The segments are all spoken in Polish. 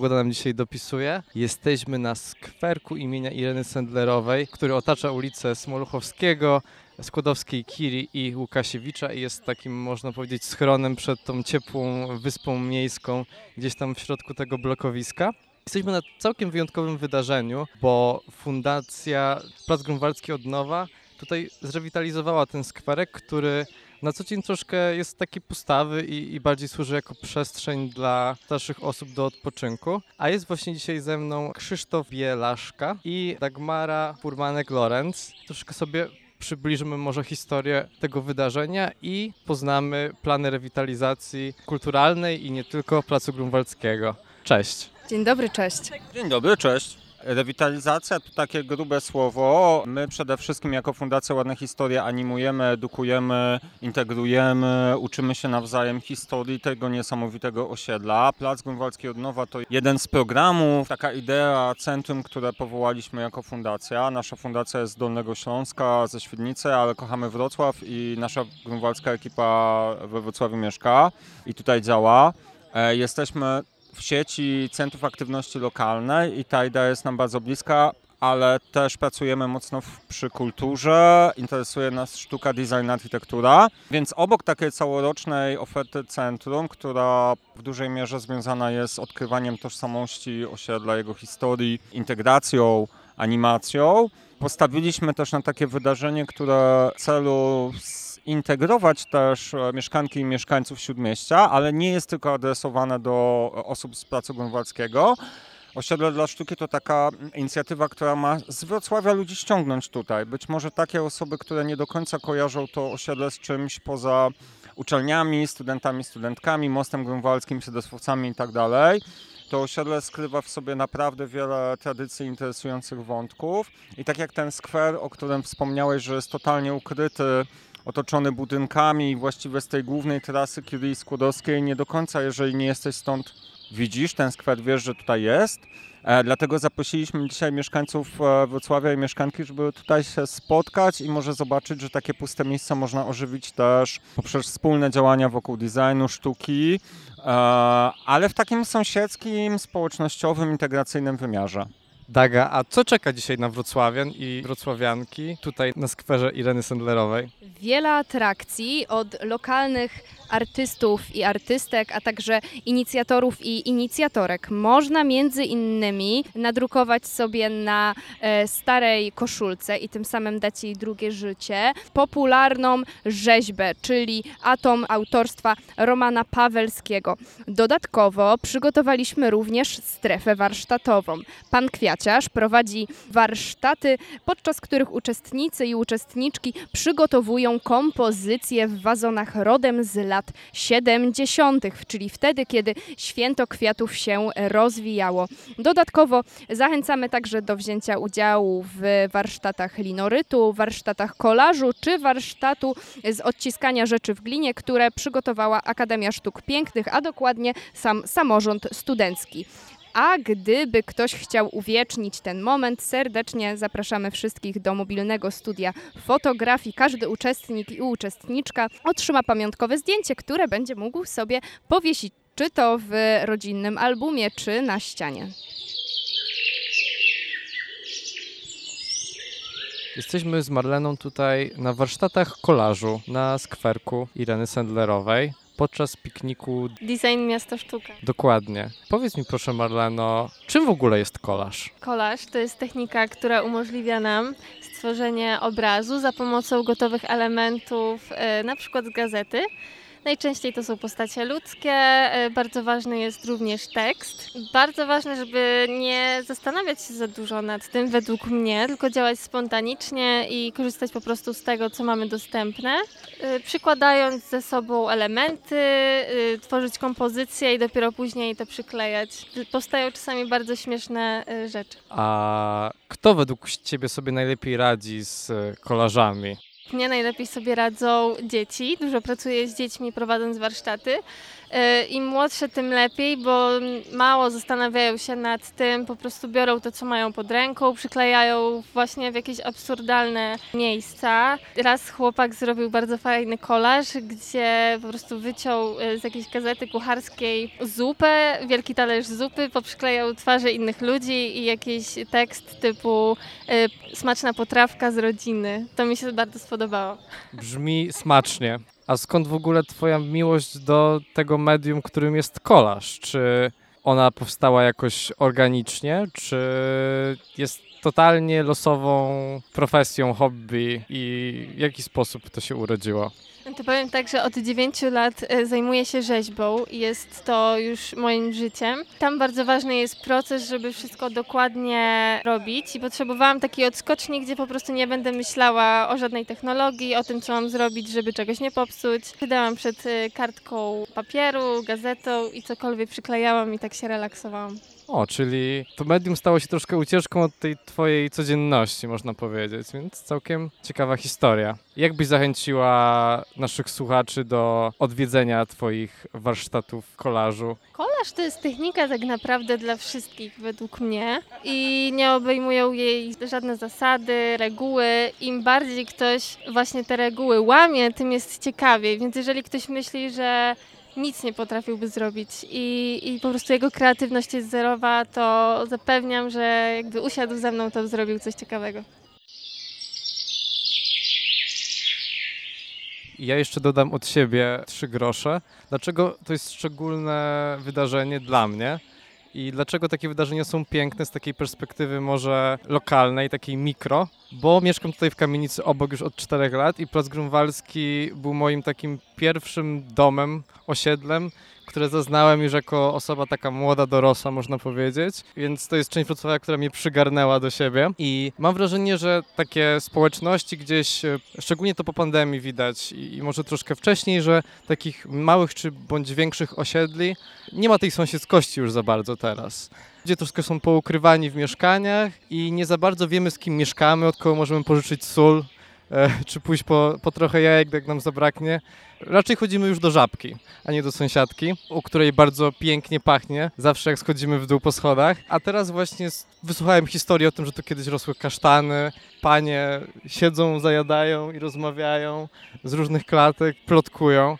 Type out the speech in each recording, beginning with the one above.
pogoda nam dzisiaj dopisuje. Jesteśmy na skwerku imienia Ireny Sendlerowej, który otacza ulicę Smoluchowskiego, Skłodowskiej Kiri i Łukasiewicza i jest takim, można powiedzieć, schronem przed tą ciepłą wyspą miejską, gdzieś tam w środku tego blokowiska. Jesteśmy na całkiem wyjątkowym wydarzeniu, bo Fundacja Plac Grunwaldzki od nowa tutaj zrewitalizowała ten skwerek, który na co dzień troszkę jest taki pustawy i, i, bardziej służy jako przestrzeń dla starszych osób do odpoczynku. A jest właśnie dzisiaj ze mną Krzysztof Bielaszka i Dagmara Furmanek-Lorenz. Troszkę sobie przybliżymy może historię tego wydarzenia i poznamy plany rewitalizacji kulturalnej i nie tylko Placu Grunwaldzkiego. Cześć. Dzień dobry, cześć. Dzień dobry, cześć. Rewitalizacja to takie grube słowo. My przede wszystkim jako Fundacja Ładne Historie animujemy, edukujemy, integrujemy, uczymy się nawzajem historii tego niesamowitego osiedla. Plac Grunwaldzki od nowa to jeden z programów, taka idea, centrum, które powołaliśmy jako fundacja. Nasza fundacja jest z Dolnego Śląska, ze Świdnicy, ale kochamy Wrocław i nasza grunwaldzka ekipa we Wrocławiu mieszka i tutaj działa. E, jesteśmy w sieci centrów aktywności lokalnej i ta idea jest nam bardzo bliska, ale też pracujemy mocno w, przy kulturze, interesuje nas sztuka, design, architektura, więc obok takiej całorocznej oferty centrum, która w dużej mierze związana jest z odkrywaniem tożsamości osiedla, jego historii, integracją, animacją, postawiliśmy też na takie wydarzenie, które celu integrować też e, mieszkanki i mieszkańców Śródmieścia, ale nie jest tylko adresowane do osób z Placu Grunwaldzkiego. Osiedle dla Sztuki to taka inicjatywa, która ma z Wrocławia ludzi ściągnąć tutaj. Być może takie osoby, które nie do końca kojarzą to osiedle z czymś poza uczelniami, studentami, studentkami, mostem grunwaldzkim, siedosłowcami i tak. To osiedle skrywa w sobie naprawdę wiele tradycji interesujących wątków. I tak jak ten skwer, o którym wspomniałeś, że jest totalnie ukryty otoczony budynkami i właściwie z tej głównej trasy Curie Skłodowskiej nie do końca, jeżeli nie jesteś stąd, widzisz ten skwer, wiesz, że tutaj jest. E, dlatego zaprosiliśmy dzisiaj mieszkańców e, Wrocławia i mieszkanki, żeby tutaj się spotkać i może zobaczyć, że takie puste miejsca można ożywić też poprzez wspólne działania wokół designu, sztuki, e, ale w takim sąsiedzkim, społecznościowym, integracyjnym wymiarze. Daga, a co czeka dzisiaj na wrocławian i wrocławianki tutaj na skwerze Ireny Sendlerowej? Wiele atrakcji od lokalnych artystów i artystek, a także inicjatorów i inicjatorek. Można między innymi nadrukować sobie na e, starej koszulce i tym samym dać jej drugie życie popularną rzeźbę, czyli atom autorstwa Romana Pawelskiego. Dodatkowo przygotowaliśmy również strefę warsztatową. Pan Kwiaciarz prowadzi warsztaty, podczas których uczestnicy i uczestniczki przygotowują kompozycje w wazonach rodem z lat 70., czyli wtedy, kiedy święto kwiatów się rozwijało. Dodatkowo zachęcamy także do wzięcia udziału w warsztatach linorytu, warsztatach kolażu czy warsztatu z odciskania rzeczy w glinie, które przygotowała Akademia Sztuk Pięknych, a dokładnie sam samorząd studencki. A gdyby ktoś chciał uwiecznić ten moment, serdecznie zapraszamy wszystkich do mobilnego studia fotografii. Każdy uczestnik i uczestniczka otrzyma pamiątkowe zdjęcie, które będzie mógł sobie powiesić, czy to w rodzinnym albumie, czy na ścianie. Jesteśmy z Marleną tutaj na warsztatach kolażu na skwerku Ireny Sendlerowej podczas pikniku. Design Miasta Sztuka. Dokładnie. Powiedz mi proszę Marleno, czym w ogóle jest kolaż? Kolaż to jest technika, która umożliwia nam stworzenie obrazu za pomocą gotowych elementów, e, na przykład z gazety. Najczęściej to są postacie ludzkie, e, bardzo ważny jest również tekst. Bardzo ważne, żeby nie zastanawiać się za dużo nad tym, według mnie, tylko działać spontanicznie i korzystać po prostu z tego, co mamy dostępne, e, przykładając ze sobą elementy, e, tworzyć kompozycje i dopiero później to przyklejać. Powstają czasami bardzo śmieszne rzeczy. A kto według Ciebie sobie najlepiej radzi z kolażami? Mnie najlepiej sobie radzą dzieci. Dużo pracuję z dziećmi prowadząc warsztaty. Y, Im młodsze, tym lepiej, bo mało zastanawiają się nad tym, po prostu biorą to, co mają pod ręką, przyklejają właśnie w jakieś absurdalne miejsca. Raz chłopak zrobił bardzo fajny kolaż, gdzie po prostu wyciął y, z jakiejś gazety kucharskiej zupę, wielki talerz zupy, poprzyklejał twarze innych ludzi i jakiś tekst typu y, smaczna potrawka z rodziny. To mi się bardzo spodobało. Brzmi smacznie. A skąd w ogóle twoja miłość do tego medium, którym jest kolaż? Czy ona powstała jakoś organicznie, czy jest totalnie losową profesją, hobby i w jaki sposób to się urodziło? To powiem tak, że od 9 lat e, zajmuję się rzeźbą i jest to już moim życiem. Tam bardzo ważny jest proces, żeby wszystko dokładnie robić i potrzebowałam takiej odskoczni, gdzie po prostu nie będę myślała o żadnej technologii, o tym, co mam zrobić, żeby czegoś nie popsuć. Wydałam przed e, kartką papieru, gazetą i cokolwiek przyklejałam i tak się relaksowałam. O, czyli to medium stało się troszkę ucieczką od tej twojej codzienności, można powiedzieć, więc całkiem ciekawa historia. Jak byś zachęciła naszych słuchaczy do odwiedzenia twoich warsztatów kolażu? Kolaż to jest technika tak naprawdę dla wszystkich według mnie i nie obejmują jej żadne zasady, reguły. Im bardziej ktoś właśnie te reguły łamie, tym jest ciekawiej. Więc jeżeli ktoś myśli, że nic nie potrafiłby zrobić i, i po prostu jego kreatywność jest zerowa, to zapewniam, że jakby usiadł ze mną, to zrobił coś ciekawego. Ja jeszcze dodam od siebie trzy grosze. Dlaczego to jest szczególne wydarzenie dla mnie? I dlaczego takie wydarzenia są piękne z takiej perspektywy może lokalnej, takiej mikro? Bo mieszkam tutaj w kamienicy obok już od czterech lat i Plac Grunwaldzki był moim takim pierwszym domem, osiedlem, które zaznałem już jako osoba taka młoda, dorosła, można powiedzieć. Więc to jest część Wrocławia, która mnie przygarnęła do siebie. I mam wrażenie, że takie społeczności gdzieś, e, szczególnie to po pandemii widać i, może troszkę wcześniej, że takich małych czy bądź większych osiedli nie ma tej sąsiedzkości już za bardzo teraz. Ludzie troszkę są poukrywani w mieszkaniach i nie za bardzo wiemy, z kim mieszkamy, od kogo możemy pożyczyć sól, czy pójść po, po trochę jajek, jak nam zabraknie. Raczej chodzimy już do żabki, a nie do sąsiadki, u której bardzo pięknie pachnie, zawsze jak schodzimy w dół po schodach. A teraz właśnie wysłuchałem historii o tym, że tu kiedyś rosły kasztany, panie siedzą, zajadają i rozmawiają z różnych klatek, plotkują.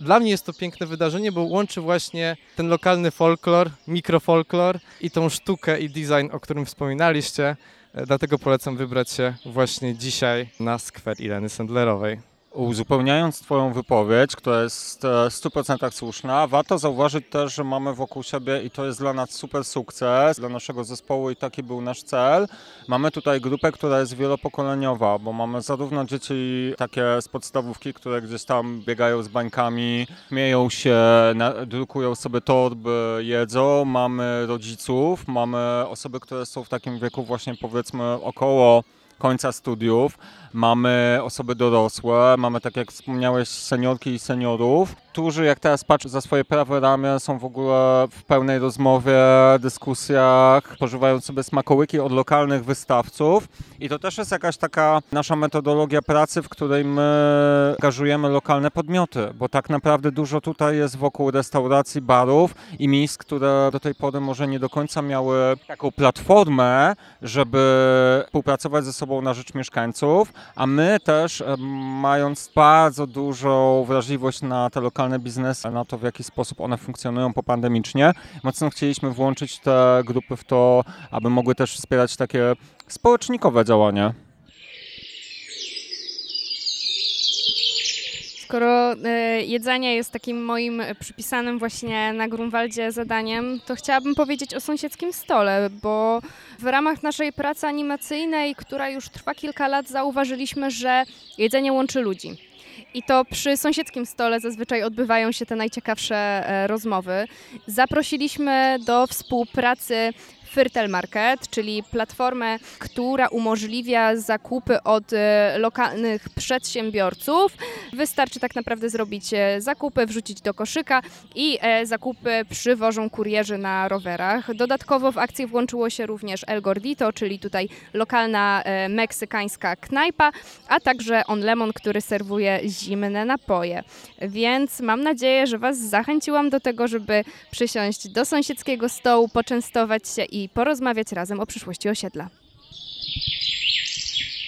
Dla mnie jest to piękne wydarzenie, bo łączy właśnie ten lokalny folklor, mikrofolklor i tą sztukę i design, o którym wspominaliście. Dlatego polecam wybrać się właśnie dzisiaj na skwer Ireny Sendlerowej. Uzupełniając Twoją wypowiedź, która jest e, w 100% słuszna, warto zauważyć też, że mamy wokół siebie i to jest dla nas super sukces, dla naszego zespołu i taki był nasz cel. Mamy tutaj grupę, która jest wielopokoleniowa, bo mamy zarówno dzieci takie z podstawówki, które gdzieś tam biegają z bańkami, śmieją się, drukują sobie torby, jedzą. Mamy rodziców, mamy osoby, które są w takim wieku właśnie powiedzmy około końca studiów. Mamy osoby dorosłe, mamy tak jak wspomniałeś seniorki i seniorów, którzy jak teraz patrzę za swoje prawe ramię są w ogóle w pełnej rozmowie, dyskusjach, pożywają sobie smakołyki od lokalnych wystawców. I to też jest jakaś taka nasza metodologia pracy, w której my angażujemy lokalne podmioty, bo tak naprawdę dużo tutaj jest wokół restauracji, barów i miejsc, które do tej pory może nie do końca miały taką platformę, żeby współpracować ze sobą na rzecz mieszkańców, a my też mając bardzo dużą wrażliwość na te lokalne biznesy, na to w jaki sposób one funkcjonują popandemicznie, mocno chcieliśmy włączyć te grupy w to, aby mogły też wspierać takie społecznikowe działania. Skoro e, jedzenie jest takim moim przypisanym właśnie na Grunwaldzie zadaniem, to chciałabym powiedzieć o sąsiedzkim stole, bo w ramach naszej pracy animacyjnej, która już trwa kilka lat, zauważyliśmy, że jedzenie łączy ludzi. I to przy sąsiedzkim stole zazwyczaj odbywają się te najciekawsze e, rozmowy. Zaprosiliśmy do współpracy Firtel Market, czyli platformę, która umożliwia zakupy od e, lokalnych przedsiębiorców. Wystarczy tak naprawdę zrobić e, zakupy, wrzucić do koszyka i e, zakupy przywożą kurierzy na rowerach. Dodatkowo w akcję włączyło się również El Gordito, czyli tutaj lokalna meksykańska knajpa, a także On Lemon, który serwuje zimne napoje. Więc mam nadzieję, że Was zachęciłam do tego, żeby przysiąść do sąsiedzkiego stołu, poczęstować się i porozmawiać razem o przyszłości osiedla.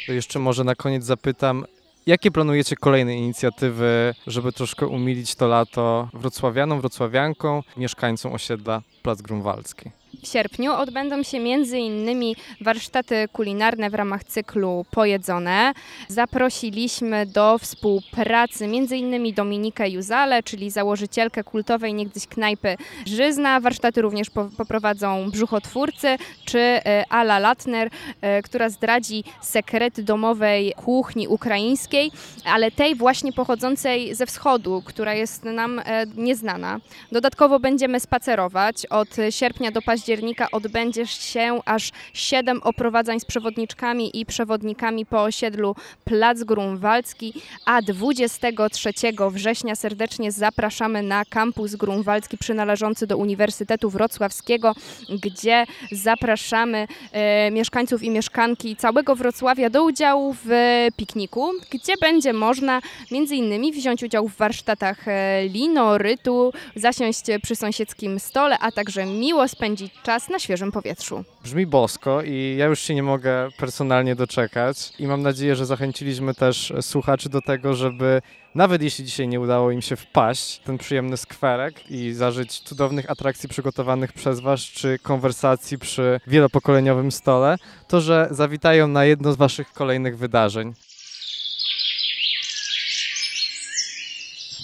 To jeszcze może na koniec zapytam, jakie planujecie kolejne inicjatywy, żeby troszkę umilić to lato wrocławianom, wrocławiankom, mieszkańcom osiedla Plac Grunwaldzki? W sierpniu odbędą się innymi warsztaty kulinarne w ramach cyklu Pojedzone. Zaprosiliśmy do współpracy innymi Dominikę Juzale, czyli założycielkę kultowej niegdyś knajpy Żyzna. Warsztaty również po, poprowadzą brzuchotwórcy, czy e, Ala Latner, e, która zdradzi sekrety domowej kuchni ukraińskiej, ale tej właśnie pochodzącej ze wschodu, która jest nam e, nieznana. Dodatkowo będziemy spacerować. Od sierpnia do października odbędzie się aż siedem oprowadzań z przewodniczkami i przewodnikami po osiedlu Plac Grunwaldzki, a 23 września serdecznie zapraszamy na kampus grunwaldzki przynależący do Uniwersytetu Wrocławskiego, gdzie zapraszamy e, mieszkańców i mieszkanki całego Wrocławia do udziału w pikniku, gdzie będzie można między innymi wziąć udział w warsztatach e, linorytu, zasiąść przy sąsiedzkim stole, a także miło spędzić czas na świeżym powietrzu. Brzmi bosko i ja już się nie mogę personalnie doczekać i mam nadzieję, że zachęciliśmy też słuchaczy do tego, żeby nawet jeśli dzisiaj nie udało im się wpaść w ten przyjemny skwerek i zażyć cudownych atrakcji przygotowanych przez Was, czy konwersacji przy wielopokoleniowym stole, to że zawitają na jedno z Waszych kolejnych wydarzeń.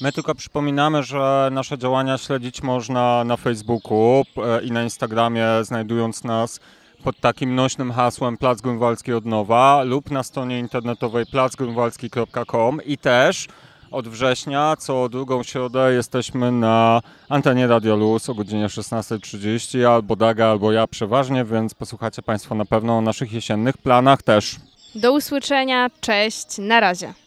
My tylko przypominamy, że nasze działania śledzić można na Facebooku e, i na Instagramie, znajdując nas pod takim nośnym hasłem Plac Grunwaldzki od nowa lub na stronie internetowej placgrunwaldzki.com i też od września, co drugą środę jesteśmy na antenie Radio Luz o godzinie 16.30, albo Daga, albo ja przeważnie, więc posłuchacie Państwo na pewno o naszych jesiennych planach też. Do usłyszenia, cześć, na razie.